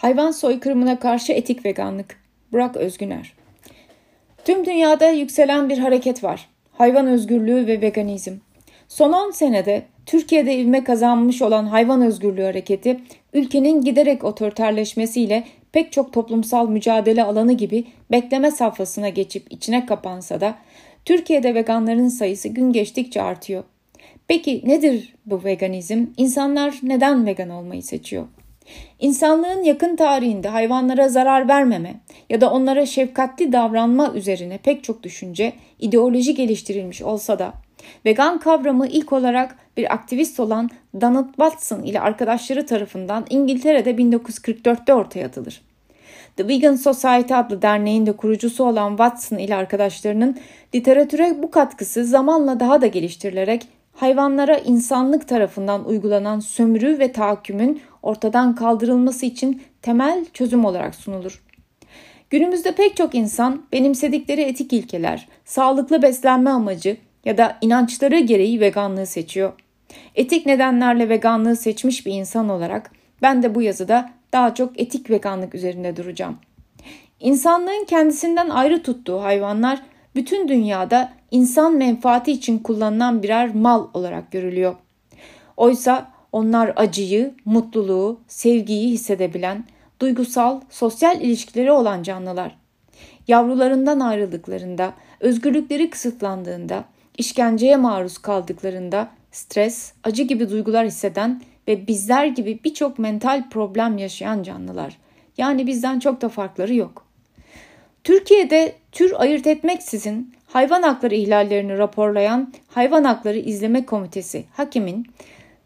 Hayvan soykırımına karşı etik veganlık. Burak Özgüner. Tüm dünyada yükselen bir hareket var. Hayvan özgürlüğü ve veganizm. Son 10 senede Türkiye'de ivme kazanmış olan hayvan özgürlüğü hareketi, ülkenin giderek otoriterleşmesiyle pek çok toplumsal mücadele alanı gibi bekleme safhasına geçip içine kapansa da Türkiye'de veganların sayısı gün geçtikçe artıyor. Peki nedir bu veganizm? İnsanlar neden vegan olmayı seçiyor? İnsanlığın yakın tarihinde hayvanlara zarar vermeme ya da onlara şefkatli davranma üzerine pek çok düşünce, ideoloji geliştirilmiş olsa da vegan kavramı ilk olarak bir aktivist olan Donald Watson ile arkadaşları tarafından İngiltere'de 1944'te ortaya atılır. The Vegan Society adlı derneğin de kurucusu olan Watson ile arkadaşlarının literatüre bu katkısı zamanla daha da geliştirilerek hayvanlara insanlık tarafından uygulanan sömürü ve tahakkümün ortadan kaldırılması için temel çözüm olarak sunulur. Günümüzde pek çok insan benimsedikleri etik ilkeler, sağlıklı beslenme amacı ya da inançları gereği veganlığı seçiyor. Etik nedenlerle veganlığı seçmiş bir insan olarak ben de bu yazıda daha çok etik veganlık üzerinde duracağım. İnsanlığın kendisinden ayrı tuttuğu hayvanlar bütün dünyada insan menfaati için kullanılan birer mal olarak görülüyor. Oysa onlar acıyı, mutluluğu, sevgiyi hissedebilen, duygusal, sosyal ilişkileri olan canlılar. Yavrularından ayrıldıklarında, özgürlükleri kısıtlandığında, işkenceye maruz kaldıklarında stres, acı gibi duygular hisseden ve bizler gibi birçok mental problem yaşayan canlılar. Yani bizden çok da farkları yok. Türkiye'de tür ayırt etmeksizin hayvan hakları ihlallerini raporlayan Hayvan Hakları İzleme Komitesi Hakim'in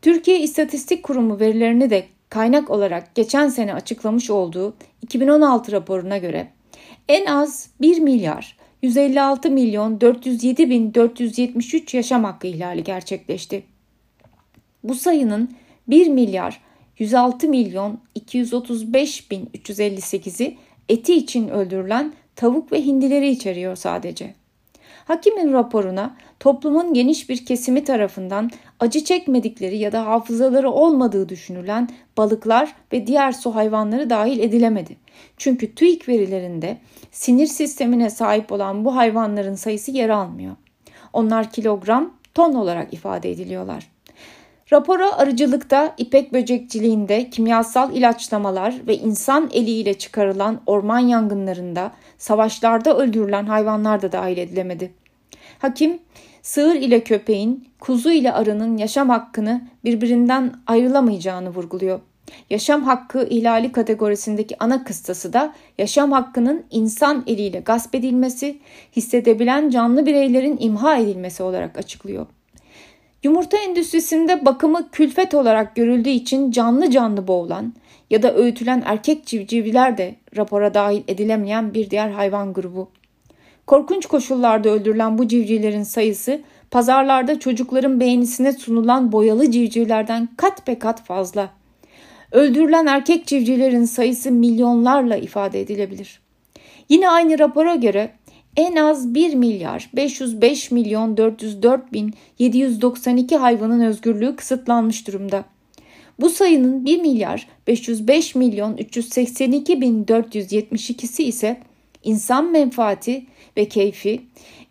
Türkiye İstatistik Kurumu verilerini de kaynak olarak geçen sene açıklamış olduğu 2016 raporuna göre en az 1 milyar 156 milyon 407 bin 473 yaşam hakkı ihlali gerçekleşti. Bu sayının 1 milyar 106 milyon 235 bin 358'i eti için öldürülen tavuk ve hindileri içeriyor sadece. Hakimin raporuna toplumun geniş bir kesimi tarafından acı çekmedikleri ya da hafızaları olmadığı düşünülen balıklar ve diğer su hayvanları dahil edilemedi. Çünkü TÜİK verilerinde sinir sistemine sahip olan bu hayvanların sayısı yer almıyor. Onlar kilogram, ton olarak ifade ediliyorlar. Rapora arıcılıkta, ipek böcekçiliğinde, kimyasal ilaçlamalar ve insan eliyle çıkarılan orman yangınlarında, savaşlarda öldürülen hayvanlar da dahil edilemedi. Hakim, sığır ile köpeğin, kuzu ile arının yaşam hakkını birbirinden ayrılamayacağını vurguluyor. Yaşam hakkı ihlali kategorisindeki ana kıstası da yaşam hakkının insan eliyle gasp edilmesi, hissedebilen canlı bireylerin imha edilmesi olarak açıklıyor. Yumurta endüstrisinde bakımı külfet olarak görüldüğü için canlı canlı boğulan ya da öğütülen erkek civcivler de rapora dahil edilemeyen bir diğer hayvan grubu. Korkunç koşullarda öldürülen bu civcivlerin sayısı pazarlarda çocukların beğenisine sunulan boyalı civcivlerden kat be kat fazla. Öldürülen erkek civcivlerin sayısı milyonlarla ifade edilebilir. Yine aynı rapora göre en az 1 milyar 505 milyon 404 bin 792 hayvanın özgürlüğü kısıtlanmış durumda. Bu sayının 1 milyar 505 milyon 382 bin 472'si ise insan menfaati ve keyfi,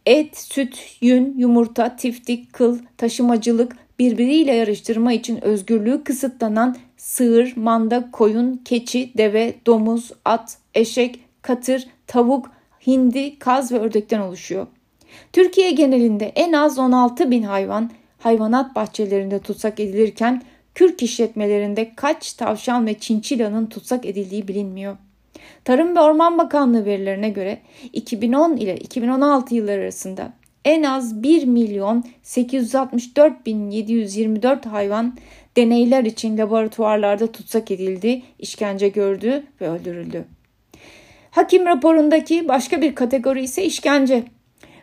et, süt, yün, yumurta, tiftik, kıl, taşımacılık birbiriyle yarıştırma için özgürlüğü kısıtlanan sığır, manda, koyun, keçi, deve, domuz, at, eşek, katır, tavuk, hindi, kaz ve ördekten oluşuyor. Türkiye genelinde en az 16 bin hayvan hayvanat bahçelerinde tutsak edilirken kürk işletmelerinde kaç tavşan ve çinçilanın tutsak edildiği bilinmiyor. Tarım ve Orman Bakanlığı verilerine göre 2010 ile 2016 yılları arasında en az 1 milyon 864 bin 724 hayvan deneyler için laboratuvarlarda tutsak edildi, işkence gördü ve öldürüldü. Hakim raporundaki başka bir kategori ise işkence.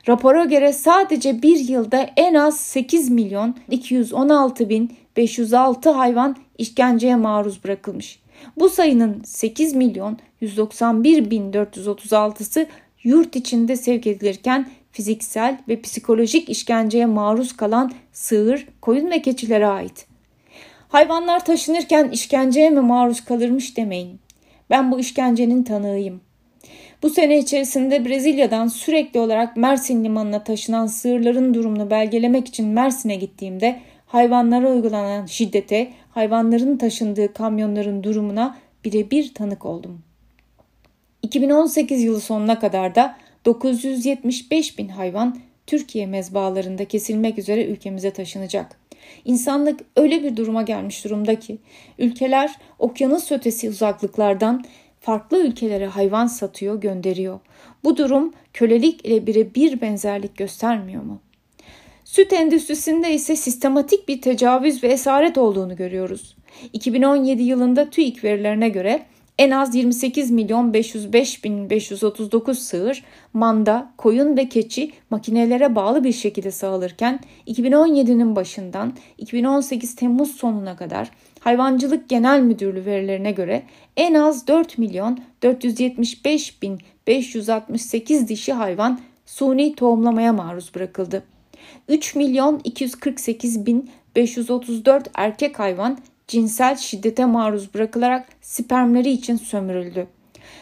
Rapora göre sadece bir yılda en az 8 milyon 216 bin 506 hayvan işkenceye maruz bırakılmış. Bu sayının 8 milyon 191 bin 436'sı yurt içinde sevk edilirken fiziksel ve psikolojik işkenceye maruz kalan sığır, koyun ve keçilere ait. Hayvanlar taşınırken işkenceye mi maruz kalırmış demeyin. Ben bu işkencenin tanığıyım. Bu sene içerisinde Brezilya'dan sürekli olarak Mersin limanına taşınan sığırların durumunu belgelemek için Mersin'e gittiğimde hayvanlara uygulanan şiddete, hayvanların taşındığı kamyonların durumuna birebir tanık oldum. 2018 yılı sonuna kadar da 975 bin hayvan Türkiye mezbalarında kesilmek üzere ülkemize taşınacak. İnsanlık öyle bir duruma gelmiş durumda ki ülkeler okyanus ötesi uzaklıklardan farklı ülkelere hayvan satıyor, gönderiyor. Bu durum kölelik ile birebir benzerlik göstermiyor mu? Süt endüstrisinde ise sistematik bir tecavüz ve esaret olduğunu görüyoruz. 2017 yılında TÜİK verilerine göre en az 28 milyon 505 bin 539 sığır, manda, koyun ve keçi makinelere bağlı bir şekilde sağılırken 2017'nin başından 2018 Temmuz sonuna kadar Hayvancılık Genel Müdürlüğü verilerine göre en az 4 milyon 475 bin 568 dişi hayvan suni tohumlamaya maruz bırakıldı. 3 milyon 248 bin 534 erkek hayvan cinsel şiddete maruz bırakılarak spermleri için sömürüldü.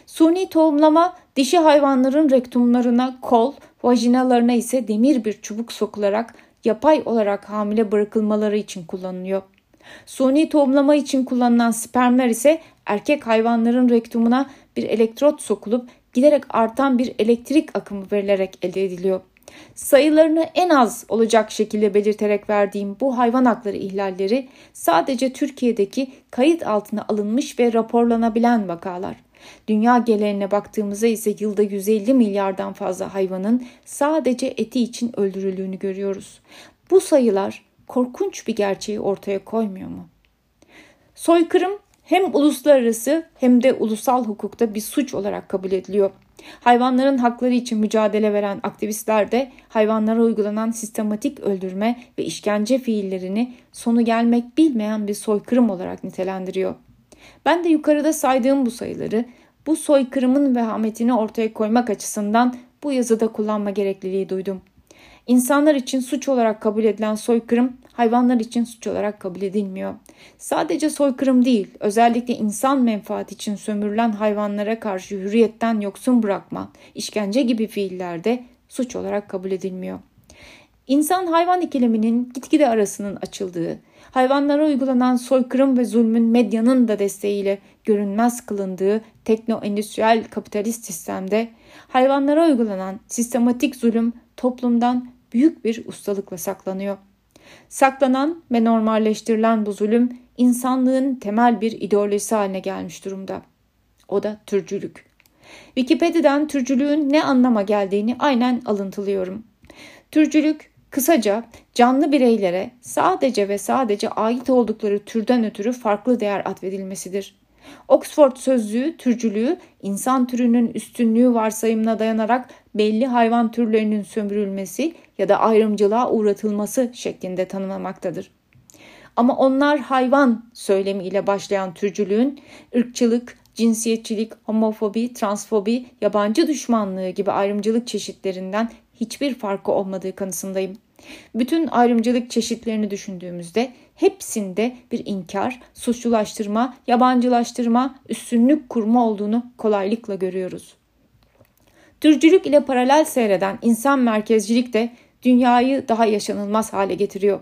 Suni tohumlama dişi hayvanların rektumlarına, kol, vajinalarına ise demir bir çubuk sokularak yapay olarak hamile bırakılmaları için kullanılıyor. Suni tohumlama için kullanılan spermler ise erkek hayvanların rektumuna bir elektrot sokulup giderek artan bir elektrik akımı verilerek elde ediliyor. Sayılarını en az olacak şekilde belirterek verdiğim bu hayvan hakları ihlalleri sadece Türkiye'deki kayıt altına alınmış ve raporlanabilen vakalar. Dünya geleneğine baktığımızda ise yılda 150 milyardan fazla hayvanın sadece eti için öldürüldüğünü görüyoruz. Bu sayılar korkunç bir gerçeği ortaya koymuyor mu? Soykırım hem uluslararası hem de ulusal hukukta bir suç olarak kabul ediliyor. Hayvanların hakları için mücadele veren aktivistler de hayvanlara uygulanan sistematik öldürme ve işkence fiillerini sonu gelmek bilmeyen bir soykırım olarak nitelendiriyor. Ben de yukarıda saydığım bu sayıları bu soykırımın vehametini ortaya koymak açısından bu yazıda kullanma gerekliliği duydum. İnsanlar için suç olarak kabul edilen soykırım hayvanlar için suç olarak kabul edilmiyor. Sadece soykırım değil, özellikle insan menfaati için sömürülen hayvanlara karşı hürriyetten yoksun bırakma, işkence gibi fiillerde suç olarak kabul edilmiyor. İnsan hayvan ikileminin gitgide arasının açıldığı, hayvanlara uygulanan soykırım ve zulmün medyanın da desteğiyle görünmez kılındığı tekno-endüstriyel kapitalist sistemde hayvanlara uygulanan sistematik zulüm toplumdan büyük bir ustalıkla saklanıyor. Saklanan ve normalleştirilen bu zulüm insanlığın temel bir ideolojisi haline gelmiş durumda. O da türcülük. Wikipedia'dan türcülüğün ne anlama geldiğini aynen alıntılıyorum. Türcülük kısaca canlı bireylere sadece ve sadece ait oldukları türden ötürü farklı değer atfedilmesidir. Oxford sözlüğü türcülüğü insan türünün üstünlüğü varsayımına dayanarak belli hayvan türlerinin sömürülmesi ya da ayrımcılığa uğratılması şeklinde tanımlamaktadır. Ama onlar hayvan söylemiyle başlayan türcülüğün ırkçılık, cinsiyetçilik, homofobi, transfobi, yabancı düşmanlığı gibi ayrımcılık çeşitlerinden hiçbir farkı olmadığı kanısındayım. Bütün ayrımcılık çeşitlerini düşündüğümüzde hepsinde bir inkar, suçlulaştırma, yabancılaştırma, üstünlük kurma olduğunu kolaylıkla görüyoruz. Türcülük ile paralel seyreden insan merkezcilik de dünyayı daha yaşanılmaz hale getiriyor.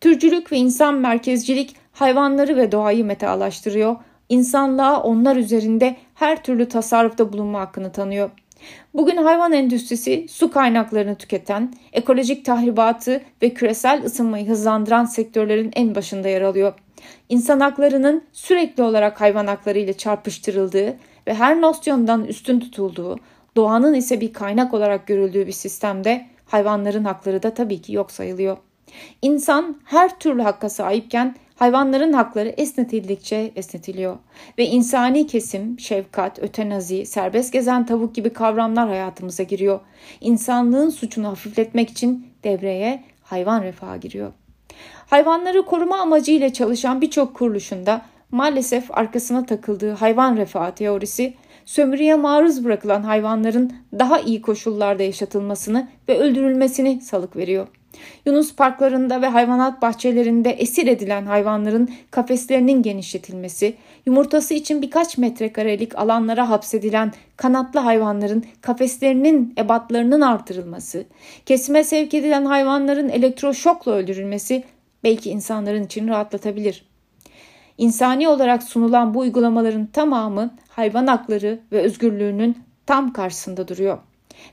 Türcülük ve insan merkezcilik hayvanları ve doğayı metalaştırıyor, insanlığa onlar üzerinde her türlü tasarrufta bulunma hakkını tanıyor. Bugün hayvan endüstrisi su kaynaklarını tüketen, ekolojik tahribatı ve küresel ısınmayı hızlandıran sektörlerin en başında yer alıyor. İnsan haklarının sürekli olarak hayvan hakları ile çarpıştırıldığı ve her nosyondan üstün tutulduğu, doğanın ise bir kaynak olarak görüldüğü bir sistemde hayvanların hakları da tabii ki yok sayılıyor. İnsan her türlü hakka sahipken hayvanların hakları esnetildikçe esnetiliyor ve insani kesim, şefkat, ötenazi, serbest gezen tavuk gibi kavramlar hayatımıza giriyor. İnsanlığın suçunu hafifletmek için devreye hayvan refahı giriyor. Hayvanları koruma amacıyla çalışan birçok kuruluşunda maalesef arkasına takıldığı hayvan refahı teorisi sömürüye maruz bırakılan hayvanların daha iyi koşullarda yaşatılmasını ve öldürülmesini salık veriyor. Yunus parklarında ve hayvanat bahçelerinde esir edilen hayvanların kafeslerinin genişletilmesi, yumurtası için birkaç metrekarelik alanlara hapsedilen kanatlı hayvanların kafeslerinin ebatlarının artırılması, kesime sevk edilen hayvanların elektroşokla öldürülmesi belki insanların için rahatlatabilir. İnsani olarak sunulan bu uygulamaların tamamı hayvan hakları ve özgürlüğünün tam karşısında duruyor.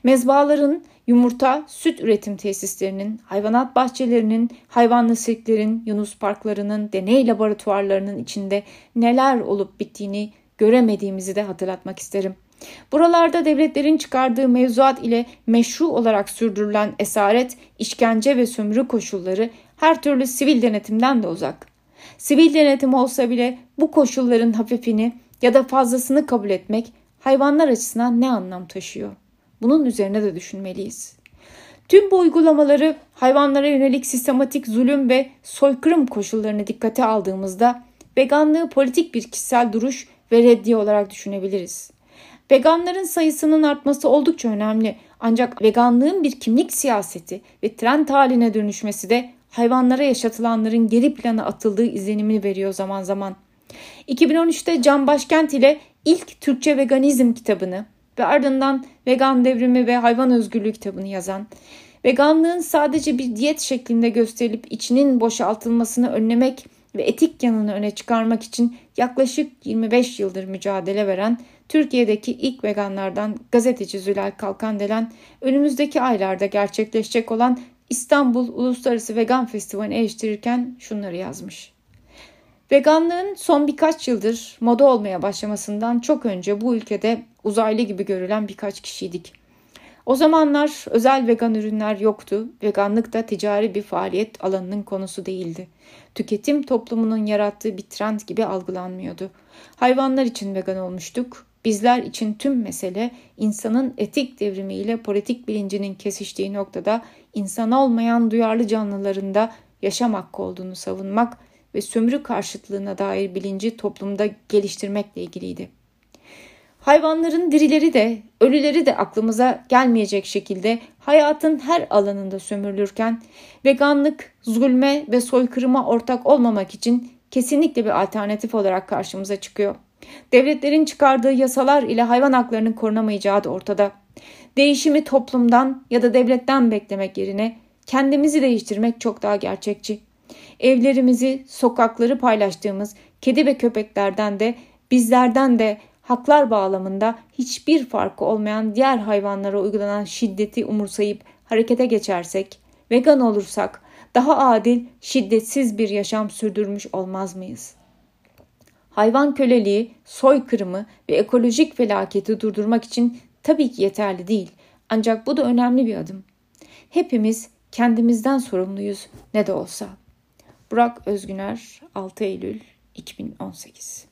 Mezbaların yumurta, süt üretim tesislerinin, hayvanat bahçelerinin, hayvanlı sirklerin, yunus parklarının, deney laboratuvarlarının içinde neler olup bittiğini göremediğimizi de hatırlatmak isterim. Buralarda devletlerin çıkardığı mevzuat ile meşru olarak sürdürülen esaret, işkence ve sömürü koşulları her türlü sivil denetimden de uzak. Sivil denetim olsa bile bu koşulların hafifini ya da fazlasını kabul etmek hayvanlar açısından ne anlam taşıyor? Bunun üzerine de düşünmeliyiz. Tüm bu uygulamaları hayvanlara yönelik sistematik zulüm ve soykırım koşullarını dikkate aldığımızda veganlığı politik bir kişisel duruş ve reddiye olarak düşünebiliriz. Veganların sayısının artması oldukça önemli ancak veganlığın bir kimlik siyaseti ve trend haline dönüşmesi de hayvanlara yaşatılanların geri plana atıldığı izlenimini veriyor zaman zaman. 2013'te Can Başkent ile ilk Türkçe veganizm kitabını ve ardından Vegan Devrimi ve Hayvan Özgürlüğü kitabını yazan, veganlığın sadece bir diyet şeklinde gösterilip içinin boşaltılmasını önlemek ve etik yanını öne çıkarmak için yaklaşık 25 yıldır mücadele veren Türkiye'deki ilk veganlardan gazeteci Zülal Kalkandelen önümüzdeki aylarda gerçekleşecek olan İstanbul Uluslararası Vegan Festivali'ni eleştirirken şunları yazmış. Veganlığın son birkaç yıldır moda olmaya başlamasından çok önce bu ülkede uzaylı gibi görülen birkaç kişiydik. O zamanlar özel vegan ürünler yoktu. Veganlık da ticari bir faaliyet alanının konusu değildi. Tüketim toplumunun yarattığı bir trend gibi algılanmıyordu. Hayvanlar için vegan olmuştuk. Bizler için tüm mesele insanın etik devrimiyle politik bilincinin kesiştiği noktada insan olmayan duyarlı canlılarında yaşam hakkı olduğunu savunmak ve sömürü karşıtlığına dair bilinci toplumda geliştirmekle ilgiliydi. Hayvanların dirileri de ölüleri de aklımıza gelmeyecek şekilde hayatın her alanında sömürülürken veganlık zulme ve soykırıma ortak olmamak için kesinlikle bir alternatif olarak karşımıza çıkıyor. Devletlerin çıkardığı yasalar ile hayvan haklarının korunamayacağı da ortada. Değişimi toplumdan ya da devletten beklemek yerine kendimizi değiştirmek çok daha gerçekçi. Evlerimizi, sokakları paylaştığımız kedi ve köpeklerden de bizlerden de haklar bağlamında hiçbir farkı olmayan diğer hayvanlara uygulanan şiddeti umursayıp harekete geçersek, vegan olursak daha adil, şiddetsiz bir yaşam sürdürmüş olmaz mıyız? Hayvan köleliği, soykırımı ve ekolojik felaketi durdurmak için tabii ki yeterli değil. Ancak bu da önemli bir adım. Hepimiz kendimizden sorumluyuz ne de olsa. Burak Özgüner 6 Eylül 2018